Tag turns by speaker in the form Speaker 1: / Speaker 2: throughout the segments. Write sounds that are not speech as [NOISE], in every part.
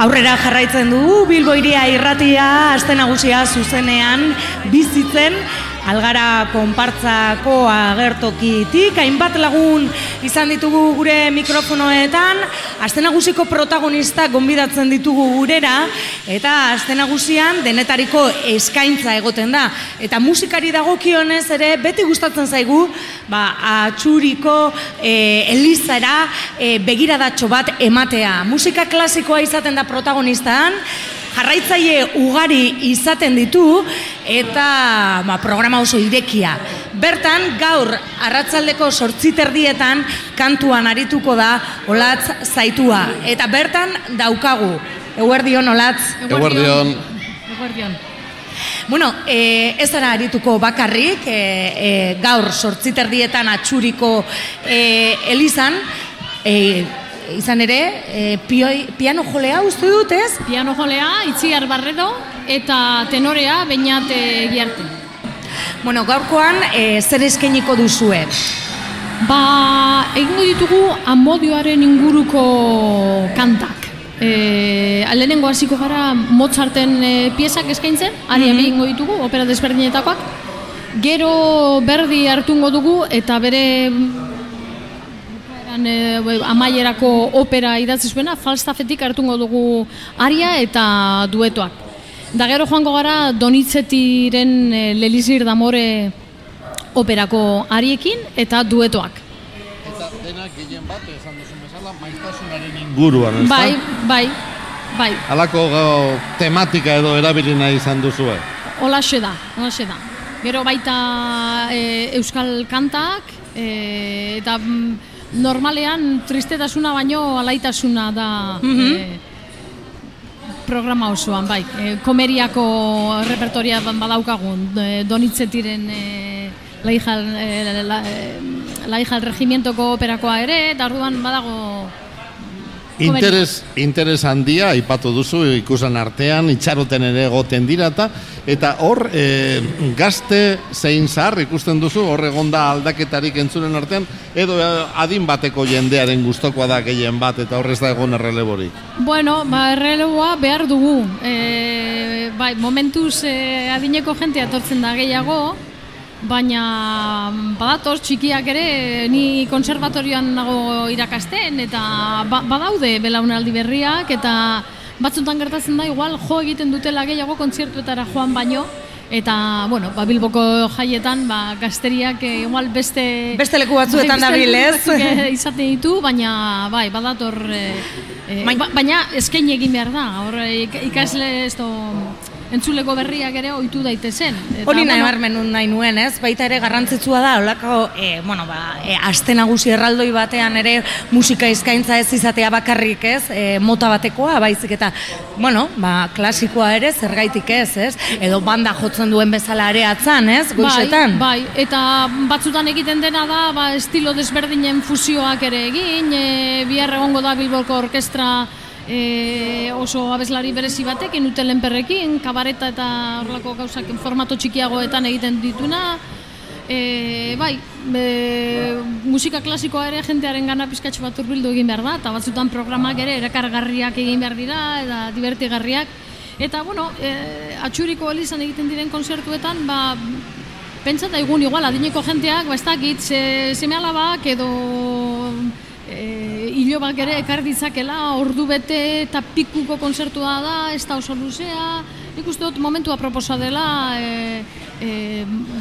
Speaker 1: Aurrera jarraitzen du Bilbo iria irratia aste nagusia zuzenean bizitzen Algara konpartzako agertokitik, hainbat lagun izan ditugu gure mikrofonoetan, aste nagusiko protagonista gonbidatzen ditugu gurera, eta aste nagusian denetariko eskaintza egoten da. Eta musikari dagokionez ere beti gustatzen zaigu, ba, atxuriko e, elizara e, begiradatxo bat ematea. Musika klasikoa izaten da protagonistaan, jarraitzaile ugari izaten ditu eta ba, programa oso irekia. Bertan, gaur, arratzaldeko sortziterdietan kantuan arituko da Olatz Zaitua. Eta bertan daukagu. Eguerdion, Olatz.
Speaker 2: Eguerdion.
Speaker 1: Eguerdion. Bueno, e, ez ara arituko bakarrik, e, e, gaur sortziterdietan atxuriko e, elizan, e, izan ere, e, pioi, piano jolea uste dut, ez?
Speaker 3: Piano jolea, itziar barredo, eta tenorea, bainat giarte.
Speaker 1: Bueno, gaurkoan, e, zer eskeniko duzue?
Speaker 3: Ba, egingo ditugu amodioaren inguruko kantak. E, lehenengo hasiko gara Mozarten e, piezak eskaintzen, ari mm -hmm. egingo ditugu, opera desberdinetakoak. Gero berdi hartungo dugu eta bere e, amaierako opera idatzi zuena, falstafetik hartungo dugu aria eta duetoak. Da gero joango gara Donitzetiren e, Lelizir Damore operako ariekin eta duetoak.
Speaker 2: Eta denak gehien bat, esan duzun bezala, maiztasunaren inguruan, ez
Speaker 3: Bai, bai, bai.
Speaker 2: Halako tematika edo erabili nahi izan duzu, eh?
Speaker 3: Olaxe da, olaxe da. Gero baita e, euskal kantak, e, eta mm, normalean tristetasuna baino alaitasuna da mm programa osoan, bai. E, komeriako repertoria badaukagun, e, donitzetiren e, laijal, e, la, e, laijal regimientoko operakoa ere, eta orduan badago
Speaker 2: Interes, interes handia, aipatu duzu, ikusan artean, itxaroten ere egoten dira eta eta hor, e, gazte zein zahar ikusten duzu, hor egonda aldaketarik entzunen artean, edo adin bateko jendearen gustokoa da gehien bat, eta horrez da egon erreleborik.
Speaker 3: Bueno, ba, erreleboa behar dugu. E, bai, momentuz e, adineko jente atortzen da gehiago, baina badatoz txikiak ere ni konservatorioan nago irakasten eta ba, badaude belaunaldi berriak eta batzutan gertatzen da igual jo egiten dutela gehiago kontzertuetara joan baino eta bueno, ba, Bilboko jaietan ba, gazteriak eh, igual beste
Speaker 1: beste leku batzuetan dabil, ez?
Speaker 3: Eh, izaten ditu, baina bai, badator eh, ba, baina eskain egin behar da. Hor ikasle esto entzuleko berriak ere ohitu daitezen.
Speaker 1: Hori nahi bueno, nahi nuen, ez? Baita ere garrantzitsua da, holako, e, bueno, ba, e, aste nagusi erraldoi batean ere musika eskaintza ez izatea bakarrik, ez? E, mota batekoa, baizik eta, bueno, ba, klasikoa ere zergaitik ez, ez? Edo banda jotzen duen bezala ere atzan, ez?
Speaker 3: Bai, Goizetan. Bai, bai, eta batzutan egiten dena da, ba, estilo desberdinen fusioak ere egin, e, bihar egongo da Bilboko Orkestra e, oso abeslari berezi batek, enuten perrekin, kabareta eta horlako gauzak formato txikiagoetan egiten dituna. E, bai, e, musika klasikoa ere jentearen gana pizkatxo bat urbildu egin behar da, eta batzutan programak ere erakargarriak egin behar dira, eta divertigarriak. Eta, bueno, e, atxuriko elizan egiten diren konzertuetan, ba, pentsat egun igual, adineko jenteak, ba, ez dakit, se, seme edo hilobak ere ekar ditzakela, ordu bete eta pikuko konzertua da, ez da oso luzea, nik uste dut momentua proposa dela e, e,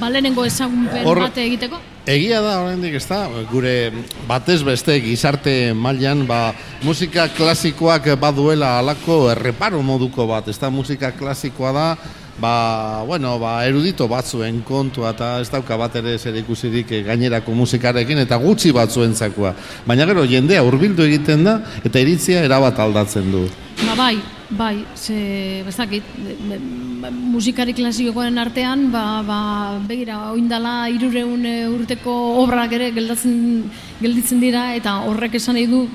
Speaker 3: balenengo ezagunpen bate egiteko.
Speaker 2: Egia da, oraindik ez da, gure batez beste gizarte mailan ba, musika klasikoak baduela alako erreparo moduko bat, ez da, musika klasikoa da, ba, bueno, ba, erudito batzuen kontua eta ez dauka bat ere zer ikusirik gainerako musikarekin eta gutxi batzuen zakua. Baina gero jendea hurbildu egiten da eta iritzia erabat aldatzen du.
Speaker 3: Ba, bai, bai, ze, bezakit, musikari klasikoen artean, ba, ba, begira, oindala irureun urteko obrak ere gelditzen dira eta horrek esan nahi du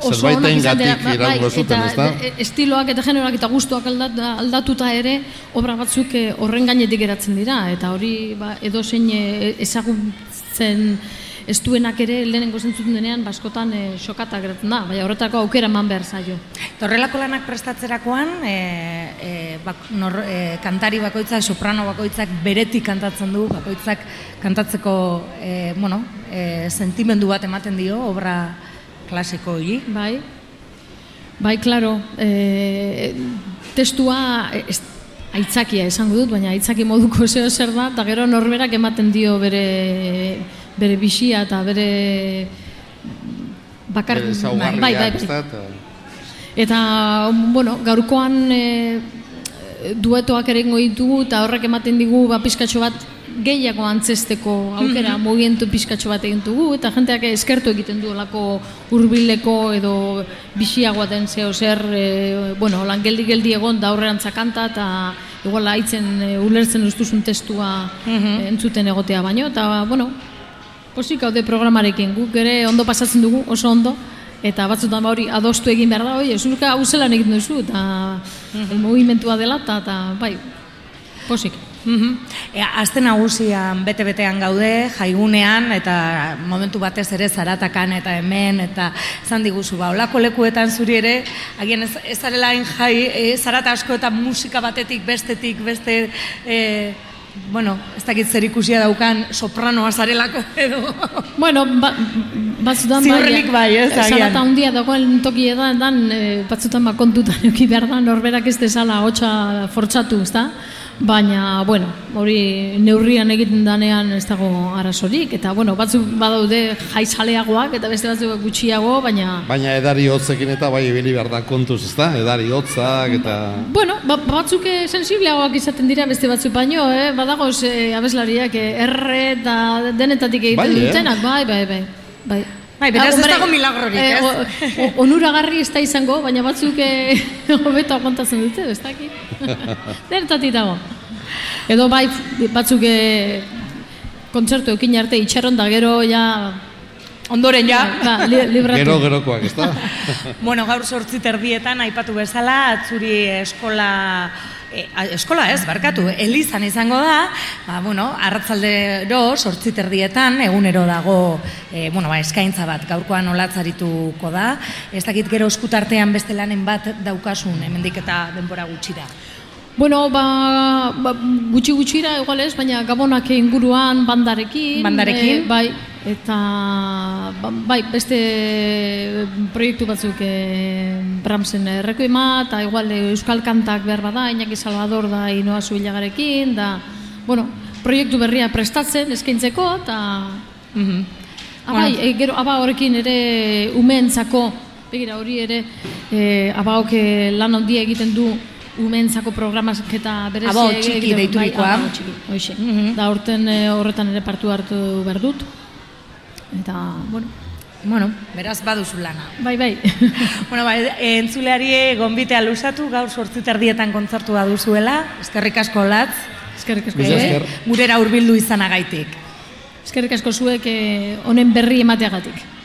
Speaker 2: zerbaiten gatik bai, irango zuten, ez da?
Speaker 3: E, estiloak eta generoak eta gustuak aldatuta ere, obra batzuk horren gainetik geratzen dira, eta hori ba, edo zein ezagutzen ez duenak ere lehenengo zentzuten denean baskotan e, xokata geratzen da, baina horretako aukera eman behar zaio.
Speaker 1: Torrelako lanak prestatzerakoan, e, e, bak, nor, e, kantari bakoitzak, soprano bakoitzak beretik kantatzen du, bakoitzak kantatzeko e, bueno, e, sentimendu bat ematen dio, obra klasiko hori.
Speaker 3: Bai, bai, klaro, e, testua ez, aitzakia esango dut, baina aitzaki moduko [LAUGHS] zeo zer da, eta gero norberak ematen dio bere, bere bisia eta bere bakar...
Speaker 2: Bere
Speaker 3: bai, bai, bai,
Speaker 2: bai.
Speaker 3: Eta, bueno, gaurkoan e, duetoak ere ditugu eta horrek ematen digu ba, pizkatxo bat gehiago antzesteko aukera mm -hmm. mugientu pizkatxo bat egin dugu eta jenteak eskertu egiten du olako hurbileko edo bisiagoa den zeo zer e, bueno, lan geldi geldi egon da horrean zakanta eta igual haitzen e, ulertzen ustuzun testua mm entzuten egotea baino eta bueno, posik haude programarekin. Guk ere ondo pasatzen dugu oso ondo eta batzutan ba hori adostu egin behar da, oi, esulka hau egin duzu, eta mm movimentua dela, eta bai, posik.
Speaker 1: Mm e, Azte nagusian bete-betean gaude, jaigunean, eta momentu batez ere zaratakan eta hemen, eta zan diguzu, ba, olako lekuetan zuri ere, agian ez, ez arelain jai, e, zarata asko eta musika batetik, bestetik, beste... E, bueno, ez dakit zer ikusia daukan sopranoa zarelako edo.
Speaker 3: Bueno, ba, batzutan bai.
Speaker 1: Ziurrenik bai, ez
Speaker 3: agian. Zarata hundia dagoen toki edan, dan, e, batzutan ba kontutan euki behar da, norberak ez desala hotxa fortxatu, ez da? Baina, bueno, hori neurrian egiten danean ez dago arazorik, eta, bueno, batzuk badaude jaizaleagoak, eta beste batzuk gutxiago, baina...
Speaker 2: Baina edari hotzekin eta bai ibili behar da kontuz, ez da? Edari hotzak eta...
Speaker 3: Bueno, ba, batzuk eh, sensibleagoak izaten dira beste batzuk baino, eh? badago eh, abeslariak eh, erre eta denetatik egiten bai, dutenak, bai, bai, bai, bai.
Speaker 1: Bai, beraz ah, ez dago milagrorik, eh,
Speaker 3: ez? onuragarri ez da izango, baina batzuk eh, [LAUGHS] hobeto kontatzen dute, ez dakit. [LAUGHS] Denetatik dago. Edo bai, batzuk eh, kontzertu ekin arte itxaron da gero ja...
Speaker 1: Ondoren ja.
Speaker 3: Ba, li, [LAUGHS] libratu.
Speaker 2: Gero gerokoak, ez da?
Speaker 1: bueno, gaur sortzi terdietan, aipatu bezala, atzuri eskola e, eskola ez, barkatu, elizan izango da, ba, bueno, arratzaldero sortziterdietan, egunero dago, e, bueno, ba, eskaintza bat, gaurkoan olatzarituko da, ez dakit gero eskutartean beste lanen bat daukasun, hemendik eta denbora gutxira.
Speaker 3: Bueno, ba, ba, gutxi gutxira igual ez, baina gabonak inguruan bandarekin.
Speaker 1: Bandarekin?
Speaker 3: E, bai, eta ba, bai, beste proiektu batzuk e, Bramsen errekoima, eta igual Euskal Kantak behar bada, Iñaki Salvador da inoa zuilagarekin, da, bueno, proiektu berria prestatzen eskaintzeko, eta... Mm -hmm. Abai, bueno. e, gero, aba horrekin ere umeentzako, begira hori ere, e, aba lan handia egiten du umentzako programak eta berezi
Speaker 1: Abo, txiki deiturikoa.
Speaker 3: Bai, mm Da horten eh, horretan ere partu hartu behar dut. Eta, bueno,
Speaker 1: Bueno, beraz baduzu lana.
Speaker 3: Bai, bai. [LAUGHS]
Speaker 1: bueno, bai, entzuleari gonbitea lusatu, gaur sortziterdietan kontzertu duzuela. Eskerrik asko latz.
Speaker 3: Eskerrik asko.
Speaker 2: Eh?
Speaker 1: Gurera hurbildu izanagaitik.
Speaker 3: Eskerrik asko zuek eh, honen berri emateagatik.